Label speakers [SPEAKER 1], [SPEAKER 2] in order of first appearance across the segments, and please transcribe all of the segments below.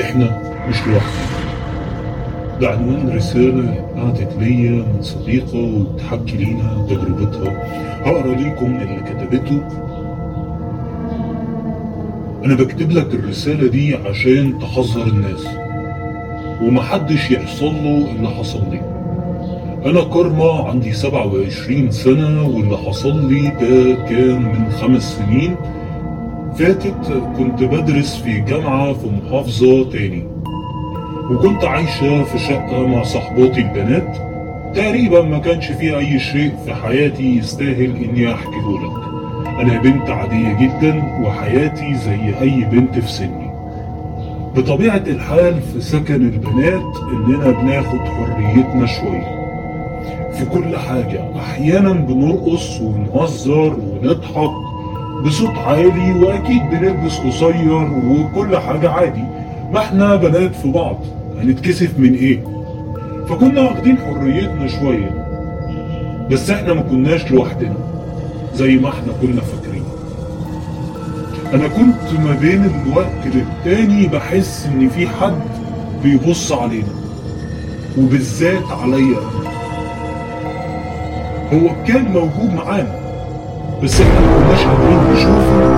[SPEAKER 1] إحنا مش لوحدنا. ده عنوان رسالة بعتت ليا من صديقة وبتحكي لينا تجربتها. هقرأ ليكم اللي كتبته. أنا بكتب لك الرسالة دي عشان تحذر الناس ومحدش يحصل له اللي حصل لي. أنا كارما عندي 27 سنة واللي حصل لي ده كان من خمس سنين. فاتت كنت بدرس في جامعة في محافظة تاني. وكنت عايشة في شقة مع صحباتي البنات. تقريبا ما كانش فيه أي شيء في حياتي يستاهل إني أحكيه لك. أنا بنت عادية جدا وحياتي زي أي بنت في سني. بطبيعة الحال في سكن البنات إننا بناخد حريتنا شوية. في كل حاجة أحيانا بنرقص ونهزر ونضحك. بصوت عالي وأكيد بنلبس قصير وكل حاجة عادي. ما إحنا بنات في بعض هنتكسف من إيه؟ فكنا واخدين حريتنا شوية. بس إحنا ما كناش لوحدنا زي ما إحنا كنا فاكرين. أنا كنت ما بين الوقت للتاني بحس إن في حد بيبص علينا وبالذات عليا. هو كان موجود معانا بس إحنا ما كناش قادرين نشوفه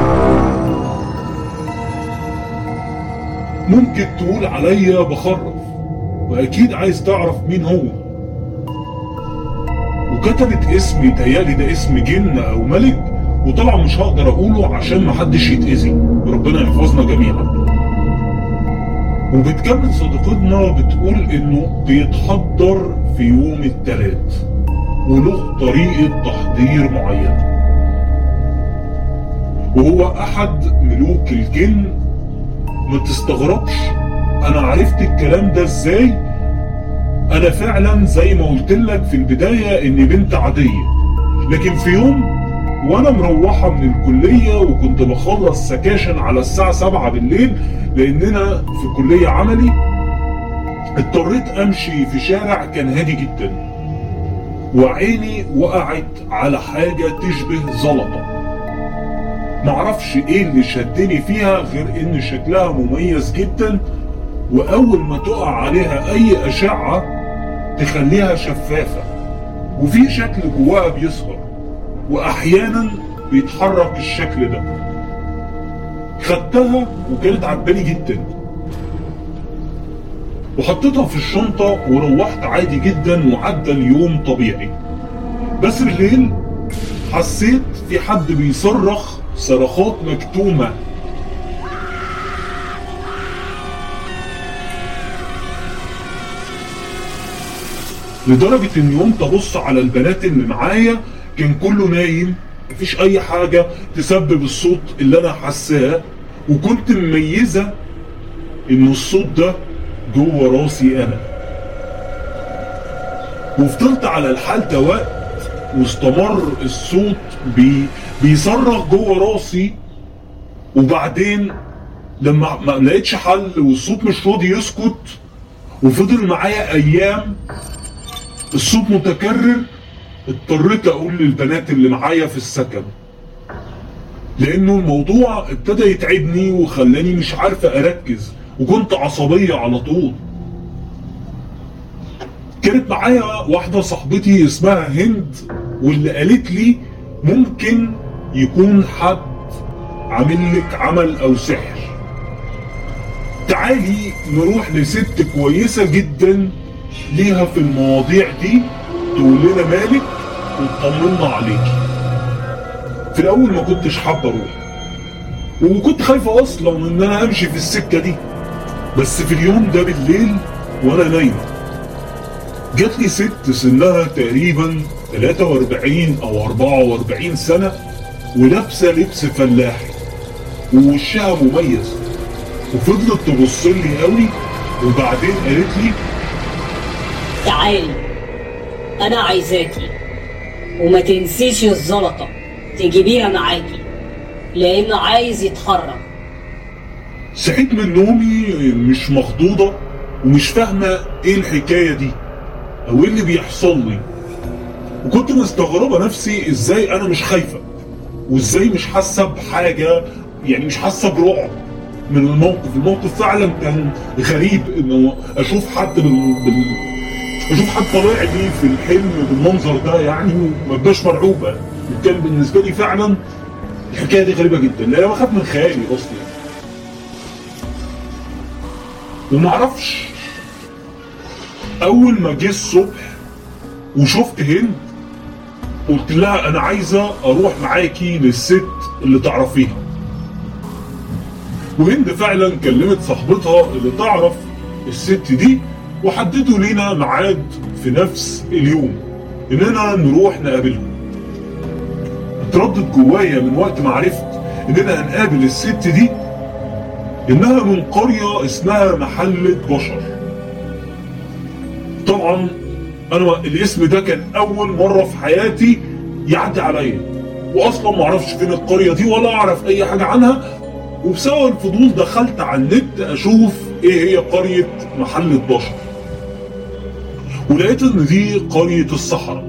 [SPEAKER 1] ممكن تقول عليا بخرف وأكيد عايز تعرف مين هو. وكتبت اسمي تهيألي ده اسم جن أو ملك وطبعا مش هقدر أقوله عشان محدش يتأذي. ربنا يحفظنا جميعا. وبتكمل صديقتنا بتقول إنه بيتحضر في يوم التلات وله طريقة تحضير معينة. وهو أحد ملوك الجن. ما تستغربش أنا عرفت الكلام ده إزاي؟ أنا فعلا زي ما قلت لك في البداية إني بنت عادية. لكن في يوم وأنا مروحة من الكلية وكنت بخلص سكاشن على الساعة سبعة بالليل لأننا في كلية عملي اضطريت أمشي في شارع كان هادي جدا. وعيني وقعت على حاجة تشبه زلطة. معرفش إيه اللي شدني فيها غير ان شكلها مميز جدا وأول ما تقع عليها أي أشعة تخليها شفافة وفي شكل جواها بيظهر واحيانا بيتحرك الشكل ده. خدتها وكانت عجباني جدا. وحطيتها في الشنطة وروحت عادي جدا وعدى اليوم طبيعي. بس بالليل حسيت في حد بيصرخ صرخات مكتومة. لدرجة إن يوم تبص على البنات اللي معايا كان كله نايم مفيش أي حاجة تسبب الصوت اللي أنا حساه وكنت مميزة إن الصوت ده جوه راسي أنا. وفضلت على الحال ده وقت واستمر الصوت بي بيصرخ جوه راسي وبعدين لما ما لقيتش حل والصوت مش راضي يسكت وفضل معايا أيام الصوت متكرر اضطريت أقول للبنات اللي معايا في السكن. لأنه الموضوع ابتدى يتعبني وخلاني مش عارفه أركز وكنت عصبية على طول. كانت معايا واحدة صاحبتي اسمها هند واللي قالت لي ممكن يكون حد عامل لك عمل أو سحر. تعالي نروح لست كويسة جدا ليها في المواضيع دي تقول لنا مالك وتطمنا عليكي. في الأول ما كنتش حابة أروح وكنت خايفة أصلا ان أنا أمشي في السكة دي. بس في اليوم ده بالليل وأنا نايمة. جات لي ست سنها تقريبا 43 أو 44 سنة ولابسة لبس فلاحي ووشها مميز. وفضلت تبص لي قوي وبعدين قالت لي
[SPEAKER 2] تعالي أنا عايزاكي وما تنسيش الزلطة تجيبيها معاكي لأنه عايز يتحرك.
[SPEAKER 1] صحيت من نومي مش مخضوضة ومش فاهمة إيه الحكاية دي. أو إيه اللي بيحصل لي؟ وكنت مستغربة نفسي إزاي أنا مش خايفة وإزاي مش حاسة بحاجة يعني مش حاسة برعب من الموقف. الموقف فعلا كان غريب انه أشوف حد بال... بال... أشوف حد طالع لي في الحلم بالمنظر ده يعني وما بقاش مرعوبه كان بالنسبة لي فعلا الحكاية دي غريبة جدا لأن أنا بخاف من خيالي أصلا. وما أعرفش أول ما جه الصبح وشفت هند قلت لها أنا عايزة أروح معاكي للست اللي تعرفيها. وهند فعلا كلمت صاحبتها اللي تعرف الست دي وحددوا لينا ميعاد في نفس اليوم إننا نروح نقابلهم اتردد جوايا من وقت ما عرفت إننا هنقابل الست دي إنها من قرية اسمها محلة بشر. طبعا أنا الاسم ده كان أول مرة في حياتي يعدي عليا. واصلا ما أعرفش فين القرية دي ولا أعرف أي حاجة عنها. وبسبب الفضول دخلت على النت أشوف إيه هي قرية محلة بشر ولقيت إن دي قرية الصحراء.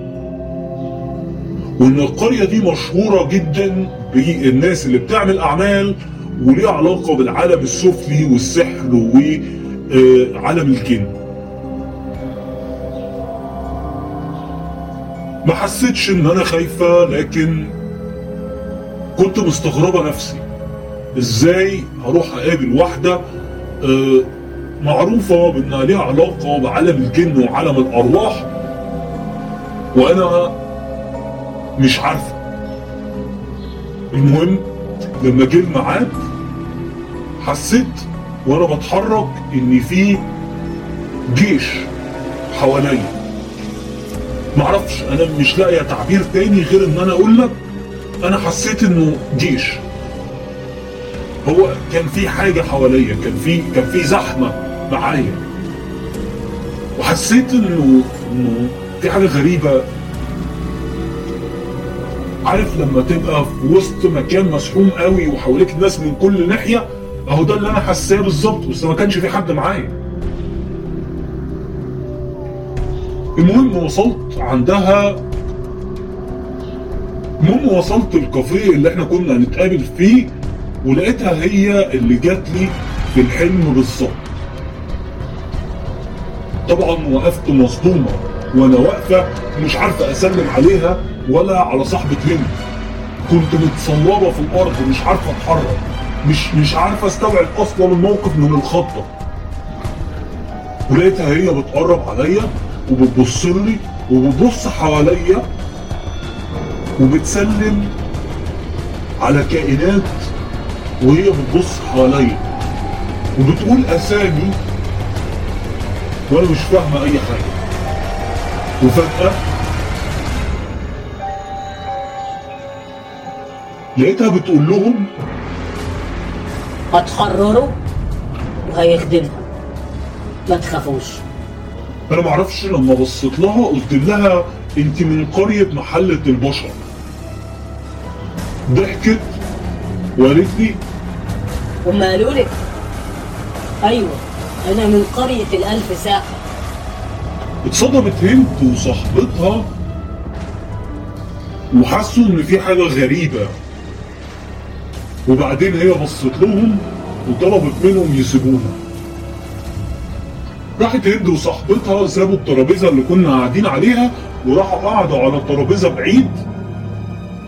[SPEAKER 1] وإن القرية دي مشهورة جدا بالناس اللي بتعمل أعمال وليها علاقة بالعالم السفلي والسحر وعالم الجن. ما حسيتش إن أنا خايفة لكن كنت مستغربة نفسي. إزاي هروح أقابل واحدة آه، معروفة بإنها ليها علاقة بعالم الجن وعالم الأرواح وأنا مش عارفة. المهم لما جه الميعاد حسيت وأنا بتحرك إن في جيش حواليا. معرفش أنا مش لاقي تعبير تاني غير إن أنا أقول لك أنا حسيت إنه جيش. هو كان في حاجة حواليا كان في كان في زحمة معايا. وحسيت إنه إنه في حاجة غريبة. عارف لما تبقى في وسط مكان مسحوم قوي وحواليك ناس من كل ناحية أهو ده اللي أنا حاساه بالظبط بس ما كانش في حد معايا. المهم وصلت عندها. المهم وصلت الكافيه اللي إحنا كنا هنتقابل فيه ولقيتها هي اللي جات لي في الحلم بالظبط. طبعا وقفت مصدومة وأنا واقفة مش عارفة أسلم عليها ولا على صاحبة هند كنت متصلبة في الأرض مش عارفة أتحرك مش مش عارفة أستوعب أصلا الموقف من الخضة. ولقيتها هي بتقرب عليا وبتبص لي وبتبص حواليا وبتسلم على كائنات وهي بتبص حواليا. وبتقول أسامي وأنا مش فاهمة أي حاجة. وفجأة لقيتها بتقول لهم
[SPEAKER 2] هتحرره وهيخدمها ما تخافوش.
[SPEAKER 1] أنا معرفش لما بصيت لها قلت لها أنت من قرية محلة البشر. ضحكت وقالت لي
[SPEAKER 2] هم قالوا لك؟ أيوه أنا من قرية الألف ساحة
[SPEAKER 1] اتصدمت هند وصاحبتها وحسوا إن في حاجة غريبة. وبعدين هي بصت لهم وطلبت منهم يسيبوها. راحت هند وصاحبتها سابوا الترابيزة اللي كنا قاعدين عليها وراحوا قعدوا على ترابيزه بعيد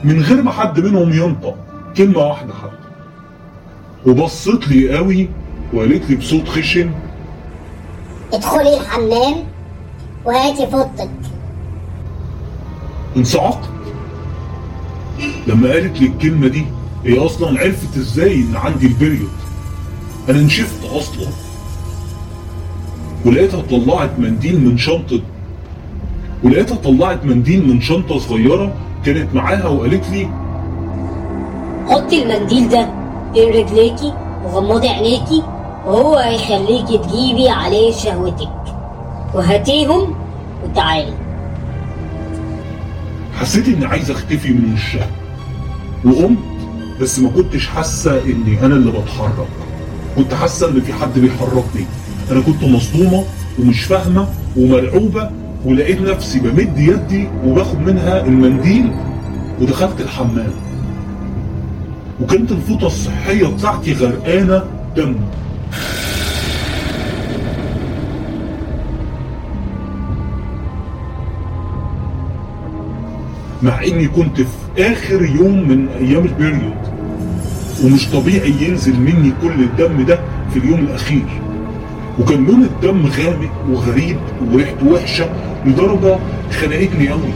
[SPEAKER 1] من غير ما حد منهم ينطق. كلمة واحدة حتى. وبصت لي قوي وقالت لي بصوت خشن
[SPEAKER 3] ادخلي الحمام وهاتي فوطك
[SPEAKER 1] انصعقت. لما قالت لي الكلمة دي هي أصلا عرفت إزاي إن عندي ال period أنا نشفت أصلا. ولقيتها طلعت منديل من شنطة ولقيتها طلعت منديل من شنطة صغيرة كانت معاها وقالت لي
[SPEAKER 2] حطي المنديل ده بين رجليكي وغمضي عينيكي وهو هيخليكي تجيبي عليه شهوتك. وهاتيهم وتعالي.
[SPEAKER 1] حسيت إني عايز أختفي من وشها. وقمت بس ما كنتش حاسة إني أنا اللي بتحرك. كنت حاسة إن في حد بيحركني. أنا كنت مصدومة ومش فاهمة ومرعوبة ولقيت نفسي بمد يدي وباخد منها المنديل ودخلت الحمام. وكانت الفوطة الصحية بتاعتي غرقانة دم. مع إني كنت في آخر يوم من أيام البيريود ومش طبيعي ينزل مني كل الدم ده في اليوم الأخير. وكان لون الدم غامق وغريب وريحته وحشه لدرجة خنقتني قوي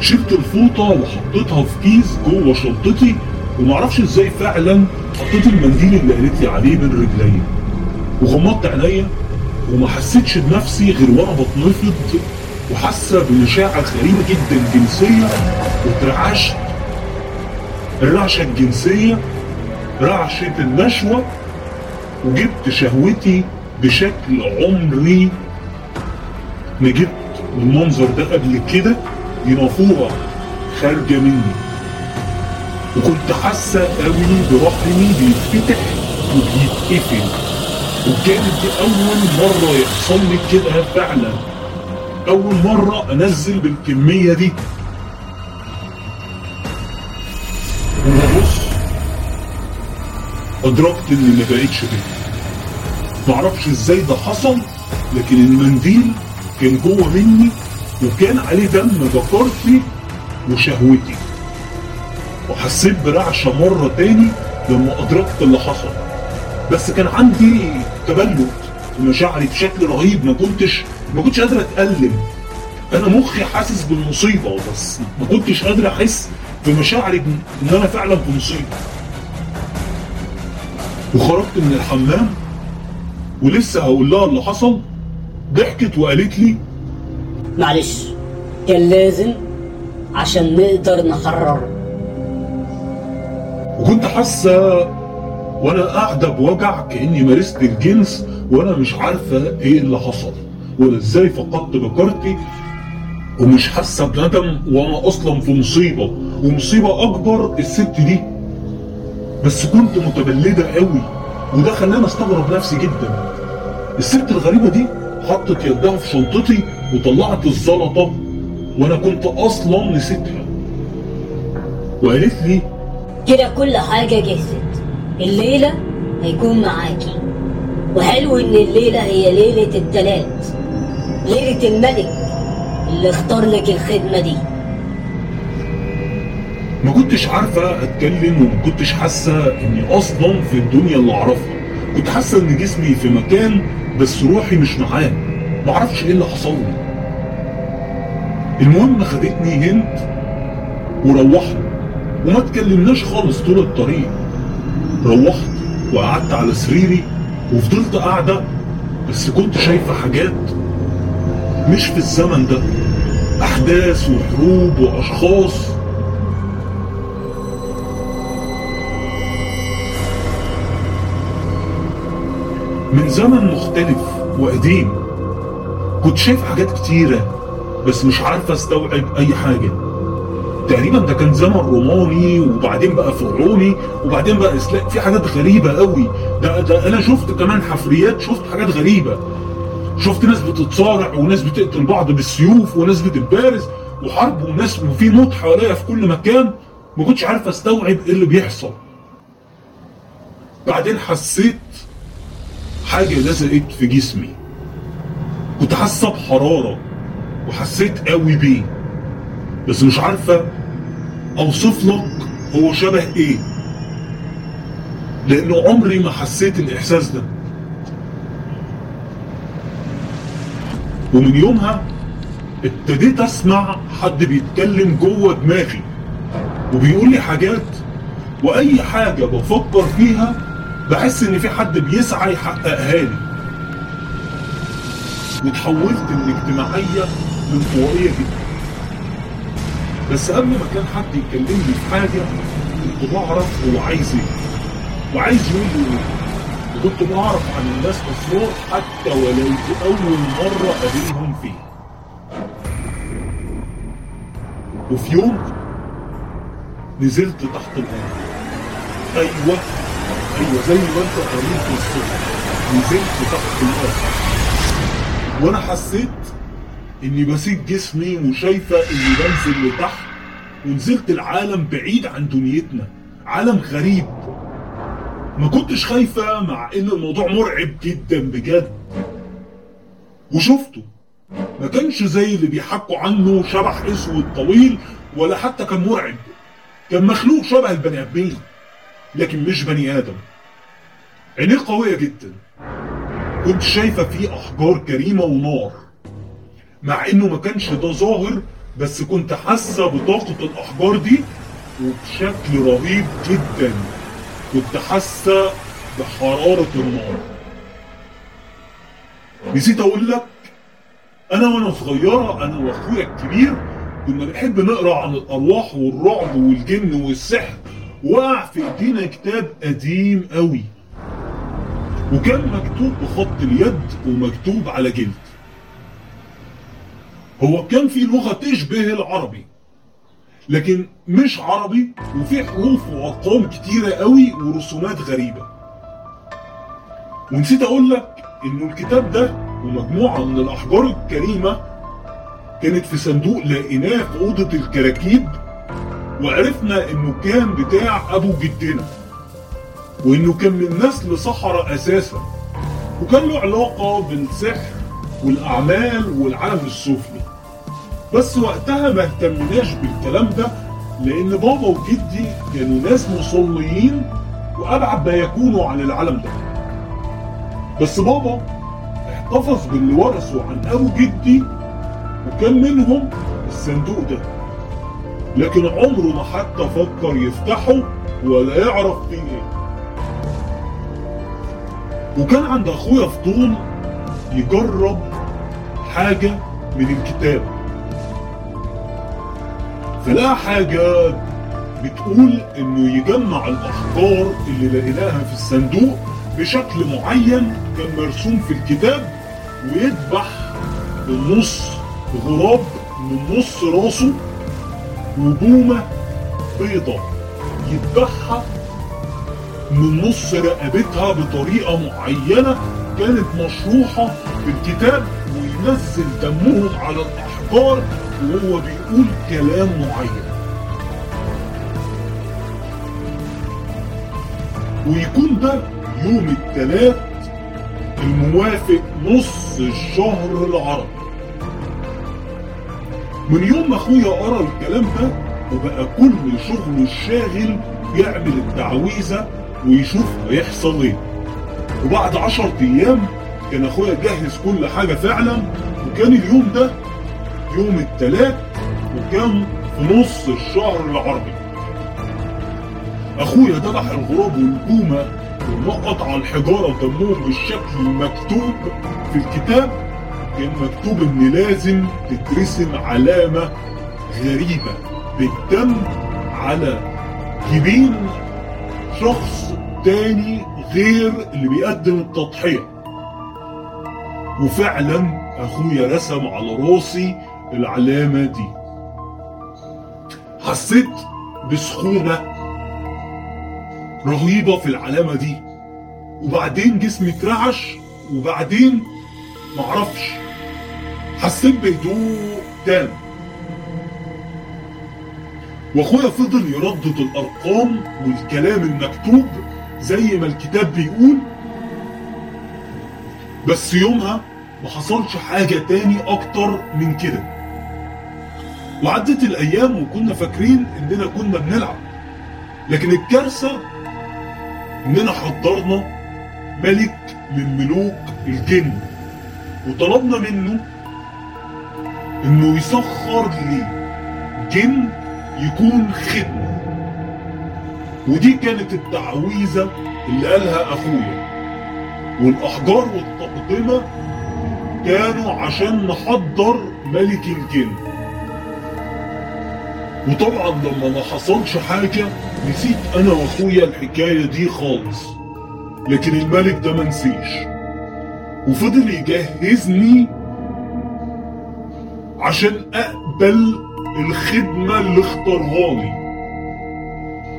[SPEAKER 1] شلت الفوطة وحطيتها في كيس جوه شنطتي ومعرفش إزاي فعلا حطيت المنديل اللي قالت لي عليه بين رجلي. وغمضت عينيا وما حسيتش بنفسي غير وأنا بتنفض وحاسة بمشاعر غريبة جدا جنسية واترعشت. الرعشة الجنسية رعشة النشوة وجبت شهوتي بشكل عمري ما جبت المنظر ده قبل كده دي نافوره خارجة مني. وكنت حاسة قوي برحمي بيتفتح وبيتقفل. وكانت دي أول مرة يحصل لي كده فعلا. أول مرة أنزل بالكمية دي. وببص أدركت اني ما بقتش بنت معرفش إزاي ده حصل لكن المنديل كان جوه مني وكان عليه دم ذكرتي وشهوتي. وحسيت برعشة مرة تاني لما أدركت اللي حصل. بس كان عندي تبلد في مشاعري بشكل رهيب ما كنتش ما كنتش قادر أتألم. أنا مخي حاسس بالمصيبة بس ما كنتش قادر أحس بمشاعري إن أنا فعلا في مصيبة. وخرجت من الحمام ولسه هقول لها اللي حصل؟ ضحكت وقالت لي
[SPEAKER 2] معلش كان لازم عشان نقدر نحرره
[SPEAKER 1] وكنت حاسة وأنا قاعدة بوجع كأني مارست الجنس وأنا مش عارفة إيه اللي حصل ولا إزاي فقدت بكارتي ومش حاسة بندم وأنا أصلا في مصيبة ومصيبة أكبر الست دي. بس كنت متبلدة قوي وده خلاني أستغرب نفسي جدا. الست الغريبة دي حطت يدها في شنطتي وطلعت الزلطة وأنا كنت أصلا نسيتها. وقالت لي
[SPEAKER 2] كده كل حاجة جهزت. الليلة هيكون معاكي. وحلو إن الليلة هي ليلة التلات ليلة الملك اللي اختار لك الخدمة دي.
[SPEAKER 1] ما كنتش عارفة أتكلم وما كنتش حاسة إني أصلا في الدنيا اللي أعرفها. كنت حاسة إن جسمي في مكان بس روحي مش معاه. معرفش إيه اللي حصل لي المهم خدتني هند وروحنا وما اتكلمناش خالص طول الطريق. روحت وقعدت على سريري وفضلت قاعدة بس كنت شايفة حاجات مش في الزمن ده. أحداث وحروب وأشخاص. من زمن مختلف وقديم. كنت شايف حاجات كتيرة بس مش عارفة أستوعب أي حاجة. تقريبا ده كان زمن روماني وبعدين بقى فرعوني وبعدين بقى اسلام في حاجات غريبة قوي. ده, ده أنا شفت كمان حفريات شفت حاجات غريبة. شفت ناس بتتصارع وناس بتقتل بعض بالسيوف وناس بتتبارز وحرب وناس وفي موت حواليا في كل مكان. ما كنتش عارف أستوعب إيه اللي بيحصل. بعدين حسيت حاجة لزقت في جسمي. كنت حاسه بحراره وحسيت قوي بيه. بس مش عارفة أوصف لك هو شبه إيه. لأنه عمري ما حسيت الإحساس ده. ومن يومها ابتديت أسمع حد بيتكلم جوه دماغي وبيقول لي حاجات وأي حاجة بفكر فيها بحس إن في حد بيسعى يحققها لي. وتحولت الاجتماعية لانطوائية جدا. بس قبل ما كان حد يكلمني في حاجة كنت بعرف هو عايز إيه. وعايز يقول لي إيه. وكنت بعرف عن الناس أسرار حتى ولو في أول مرة أقابلهم فيها وفي يوم نزلت تحت الأرض. أيوه. أيوه زي ما انت قريت الصوت نزلت تحت الأرض. وأنا حسيت إني بسيب جسمي وشايفة إني بنزل لتحت ونزلت العالم بعيد عن دنيتنا. عالم غريب. ما كنتش خايفة مع إن الموضوع مرعب جدا بجد. وشفته. ما كانش زي اللي بيحكوا عنه شبح أسود طويل ولا حتى كان مرعب. كان مخلوق شبه البني آدمين. لكن مش بني آدم. عينيه قوية جدا. كنت شايفة فيه أحجار كريمة ونار. مع إنه ما كانش ده ظاهر بس كنت حاسة بطاقة الأحجار دي وبشكل رهيب جدا. كنت حاسة بحرارة النار. نسيت أقول لك أنا وأنا صغيرة أنا وأخويا الكبير كنا بنحب نقرأ عن الأرواح والرعب والجن والسحر. وقع في ايدينا كتاب قديم قوي. وكان مكتوب بخط اليد ومكتوب على جلد. هو كان في لغة تشبه العربي لكن مش عربي وفي حروف وأرقام كتيرة قوي ورسومات غريبة. ونسيت أقول لك إنه الكتاب ده ومجموعة من الأحجار الكريمة كانت في صندوق لقيناه في أوضة الكراكيب وعرفنا إنه كان بتاع أبو جدنا وإنه كان من نسل سحرة أساسا وكان له علاقة بالسحر والأعمال والعالم السفلي. بس وقتها ما اهتمناش بالكلام ده لأن بابا وجدي كانوا ناس مصليين وأبعد ما يكونوا عن العالم ده. بس بابا احتفظ باللي ورثه عن أبو جدي وكان منهم الصندوق ده. لكن عمره ما حتى فكر يفتحه ولا يعرف فيه. إيه وكان عند أخويا فضول يجرب حاجة من الكتاب. فلقى حاجة بتقول إنه يجمع الاحجار اللي لقيناها في الصندوق بشكل معين كان مرسوم في الكتاب ويذبح بالنص غراب من نص راسه وبومة بيضة يذبحها من نص رقبتها بطريقة معينة كانت مشروحة في الكتاب وينزل دمهم على الأحجار وهو بيقول كلام معين. ويكون ده يوم الثلاث الموافق نص الشهر العربي. من يوم ما أخويا قرا الكلام ده وبقى كل شغله الشاغل يعمل التعويذة ويشوف هيحصل إيه. وبعد عشر أيام كان أخويا جهز كل حاجة فعلا وكان اليوم ده يوم الثلاث وكان في نص الشهر العربي. أخويا ذبح الغراب والبومة ونقط على الحجارة دمهم بالشكل المكتوب في الكتاب كان مكتوب إن لازم تترسم علامة غريبة بالدم على جبين شخص تاني غير اللي بيقدم التضحية. وفعلا أخويا رسم على راسي العلامة دي. حسيت بسخونة رهيبة في العلامة دي. وبعدين جسمي اترعش وبعدين معرفش. حسيت بهدوء تام. واخويا فضل يردد الأرقام والكلام المكتوب زي ما الكتاب بيقول. بس يومها ما حصلش حاجة تاني أكتر من كده. وعدت الأيام وكنا فاكرين إننا كنا بنلعب. لكن الكارثة إننا حضرنا ملك من ملوك الجن. وطلبنا منه إنه يسخر لي جن يكون خدمة. ودي كانت التعويذة اللي قالها أخويا. والأحجار والتقدمة كانوا عشان نحضر ملك الجن. وطبعا لما ما حصلش حاجة نسيت أنا وأخويا الحكاية دي خالص. لكن الملك ده منسيش. وفضل يجهزني عشان أقبل الخدمة اللي اختارها لي.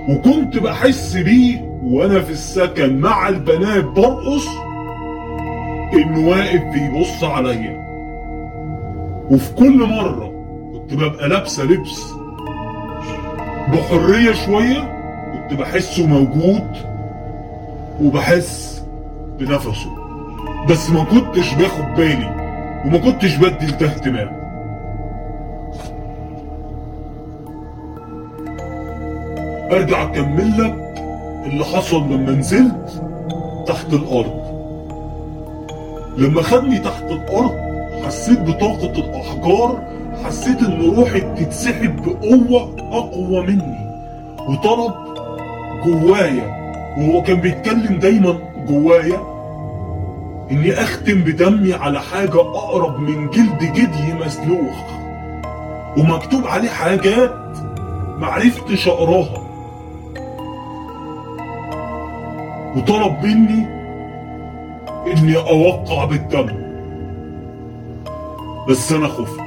[SPEAKER 1] وكنت بحس بيه وأنا في السكن مع البنات برقص انه واقف بيبص عليا. وفي كل مرة كنت ببقى لابسة لبس بحرية شوية كنت بحسه موجود وبحس بنفسه. بس ما كنتش باخد بالي وما كنتش بدي اهتمام ارجع اكمل لك اللي حصل لما نزلت تحت الأرض. لما خدني تحت الأرض حسيت بطاقة الأحجار حسيت إن روحي بتتسحب بقوة أقوى مني وطلب جوايا وهو كان بيتكلم دايما جوايا إني أختم بدمي على حاجة أقرب من جلد جدي مسلوخ ومكتوب عليه حاجات معرفتش أقراها. وطلب مني إني أوقع بالدم. بس أنا خفت.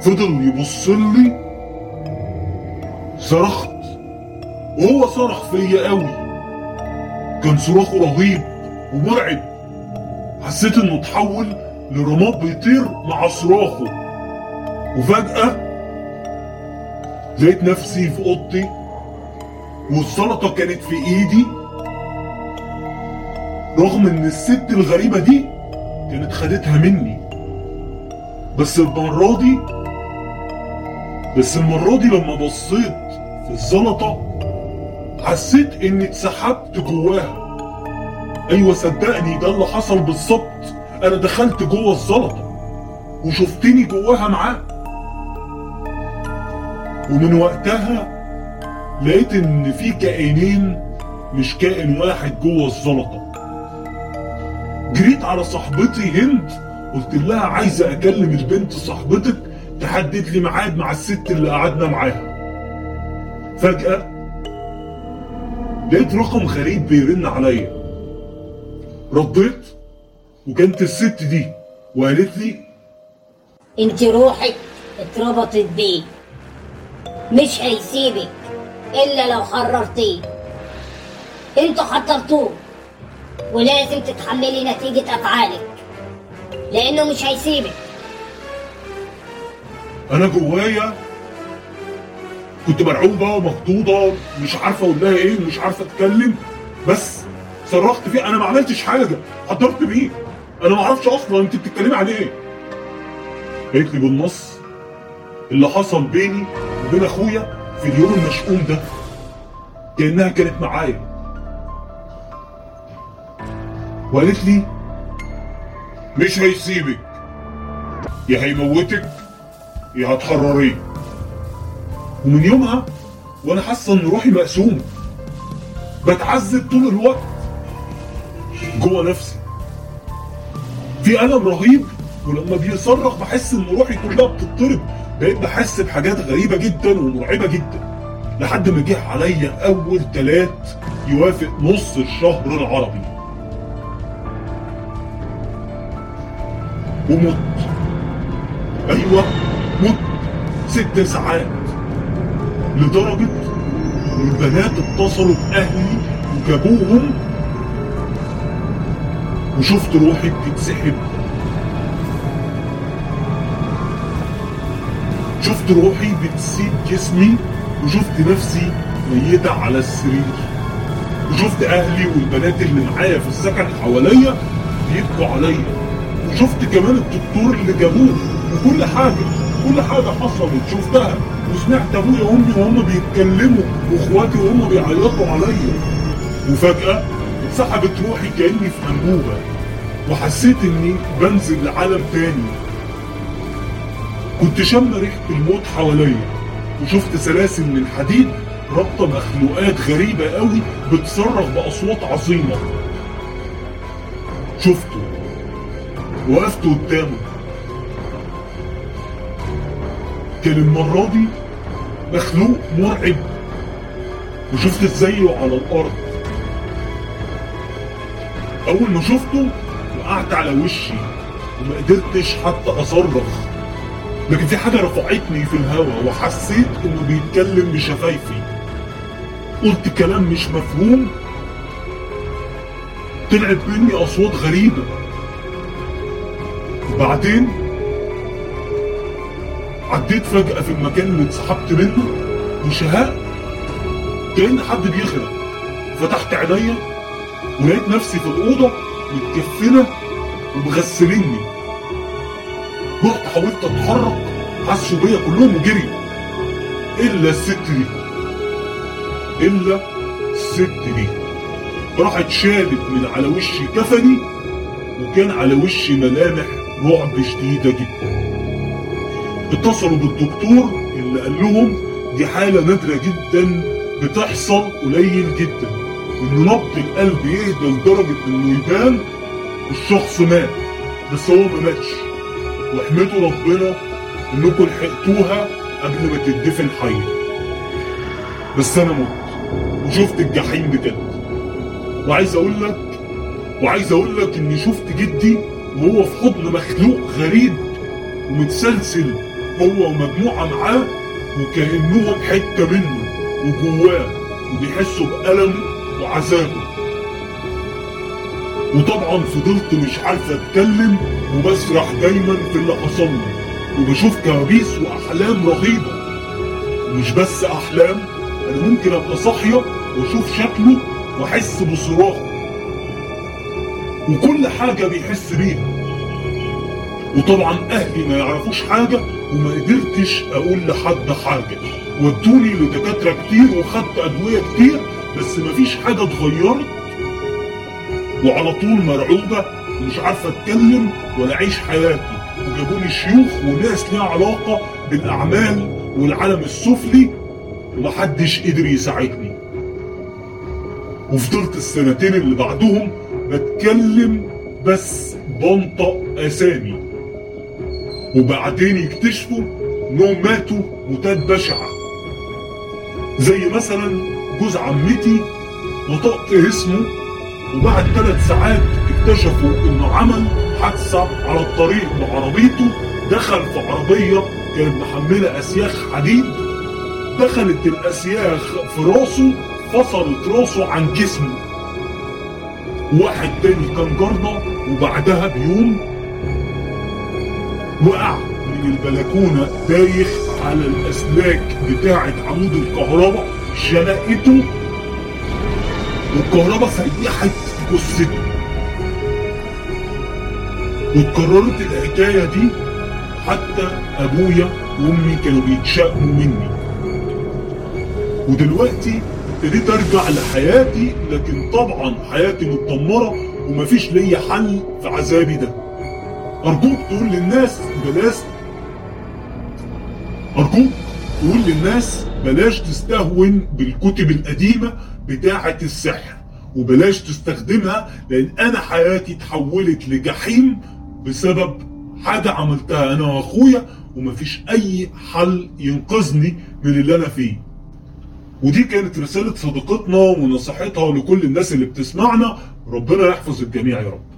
[SPEAKER 1] فضل يبص لي صرخت. وهو صرخ فيا قوي. كان صراخه رهيب ومرعب. حسيت إنه اتحول لرماد بيطير مع صراخه. وفجأة لقيت نفسي في أوضتي. والسلطة كانت في إيدي. رغم إن الست الغريبة دي كانت خدتها مني. بس المرة دي بس المرة دي لما بصيت في الزلطة حسيت إني اتسحبت جواها. أيوه صدقني ده اللي حصل بالظبط. أنا دخلت جوه الزلطة وشفتني جواها معاه. ومن وقتها لقيت إن في كائنين مش كائن واحد جوه الزلطة. جريت على صاحبتي هند قلت لها عايزة أكلم البنت صاحبتك تحدد لي ميعاد مع الست اللي قعدنا معاها. فجأة لقيت رقم غريب بيرن عليا. رديت وكانت الست دي وقالت لي
[SPEAKER 2] انت روحك اتربطت بيه مش هيسيبك. إلا لو حررتيه إنتوا حضرتوه ولازم تتحملي نتيجة أفعالك. لأنه مش هيسيبك.
[SPEAKER 1] أنا جوايا كنت مرعوبه ومخضوضة مش عارفة أقول لها إيه ومش عارفة أتكلم. بس صرخت فيه أنا ما عملتش حاجة. حضرت بيه. أنا ما أعرفش أصلا انت بتتكلمي عن إيه. قالت لي بالنص اللي حصل بيني وبين أخويا. في اليوم المشؤوم ده. كأنها كانت معايا. وقالت لي مش هيسيبك. يا هيموتك يا هتحرريه ومن يومها وأنا حاسة إن روحي مقسومة. بتعذب طول الوقت جوه نفسي. في ألم رهيب ولما بيصرخ بحس إن روحي كلها بتضطرب بقيت بحس بحاجات غريبة جدا ومرعبة جدا لحد ما جه عليا أول تلات يوافق نص الشهر العربي. ومت. أيوه مت. ست ساعات. لدرجة البنات اتصلوا بأهلي وجابوهم. وشفت روحي بتتسحب. شفت روحي بتسيب جسمي وشفت نفسي ميتة على السرير. وشفت أهلي والبنات اللي معايا في السكن حواليا بيبكوا عليا. وشفت كمان الدكتور اللي جابوه. وكل حاجة كل حاجة حصلت. شفتها. وسمعت أبويا وأمي وهم بيتكلموا وإخواتي وهم بيعيطوا عليا. وفجأة اتسحبت روحي كأني في أنبوبة. وحسيت إني بنزل لعالم تاني. كنت شم ريحة الموت حواليا وشفت سلاسل من حديد رابطة مخلوقات غريبة قوي بتصرخ بأصوات عظيمة. شفته. وقفت قدامه. كان المرة دي مخلوق مرعب. وشفت زيه على الأرض. أول ما شفته وقعت على وشي وما قدرتش حتى أصرخ. لكن في حاجة رفعتني في الهوا وحسيت إنه بيتكلم بشفايفي. قلت كلام مش مفهوم. طلعت مني أصوات غريبة. وبعدين عديت فجأة في المكان اللي اتسحبت منه. وشهاء كأن حد بيغرق. فتحت عينيا ولقيت نفسي في الأوضة متكفنة ومغسليني. رحت حاولت اتحرك حسوا بيا كلهم وجري. إلا الست دي. إلا الست دي. راحت شالت من على وشي كفني وكان على وشي ملامح رعب شديدة جدا. اتصلوا بالدكتور اللي قال لهم دي حالة نادرة جدا بتحصل قليل جدا. إن نبض القلب يهدى لدرجة إنه يبان الشخص مات بس هو ما ماتش. واحمدوا ربنا إنكم لحقتوها قبل ما تدفن حيه بس أنا مت وشفت الجحيم بجد. وعايز أقول لك وعايز أقول لك إني شفت جدي وهو في حضن مخلوق غريب ومتسلسل هو ومجموعة معاه وكأنهم حتة منه وجواه وبيحسوا بألمه وعذابه وطبعا فضلت مش عارف أتكلم وبسرح دايما في اللي حصل وبشوف كوابيس وأحلام رهيبة. ومش بس أحلام أنا ممكن أبقى صاحية وأشوف شكله وأحس بصراخه وكل حاجة بيحس بيها. وطبعا أهلي ما يعرفوش حاجة وما قدرتش أقول لحد حاجة. ودوني لدكاترة كتير وخدت أدوية كتير بس مفيش حاجة اتغيرت وعلى طول مرعوبة ومش عارفة أتكلم ولا أعيش حياتي. وجابوني شيوخ وناس ليها علاقة بالأعمال والعالم السفلي ومحدش قدر يساعدني. وفضلت السنتين اللي بعدهم بتكلم بس بنطق أسامي. وبعدين يكتشفوا انهم ماتوا موتات بشعة. زي مثلا جوز عمتي نطقت اسمه وبعد ثلاث ساعات اكتشفوا انه عمل حادثة على الطريق بعربيته دخل في عربية كانت محملة أسياخ حديد. دخلت الأسياخ في راسه فصلت راسه عن جسمه. واحد تاني كان جارنا وبعدها بيوم وقع من البلكونة دايخ على الأسلاك بتاعة عمود الكهرباء شنقته والكهرباء سيحت جثته واتكررت الحكاية دي حتى أبويا وأمي كانوا بيتشائموا مني. ودلوقتي ابتديت أرجع لحياتي لكن طبعا حياتي متدمرة ومفيش ليا حل في عذابي ده. أرجوك تقول للناس بلاش أرجوك تقول للناس بلاش تستهون بالكتب القديمة بتاعة السحر. وبلاش تستخدمها لأن أنا حياتي اتحولت لجحيم بسبب حاجة عملتها أنا وأخويا ومفيش أي حل ينقذني من اللي أنا فيه. ودي كانت رسالة صديقتنا ونصيحتها لكل الناس اللي بتسمعنا. ربنا يحفظ الجميع يا رب.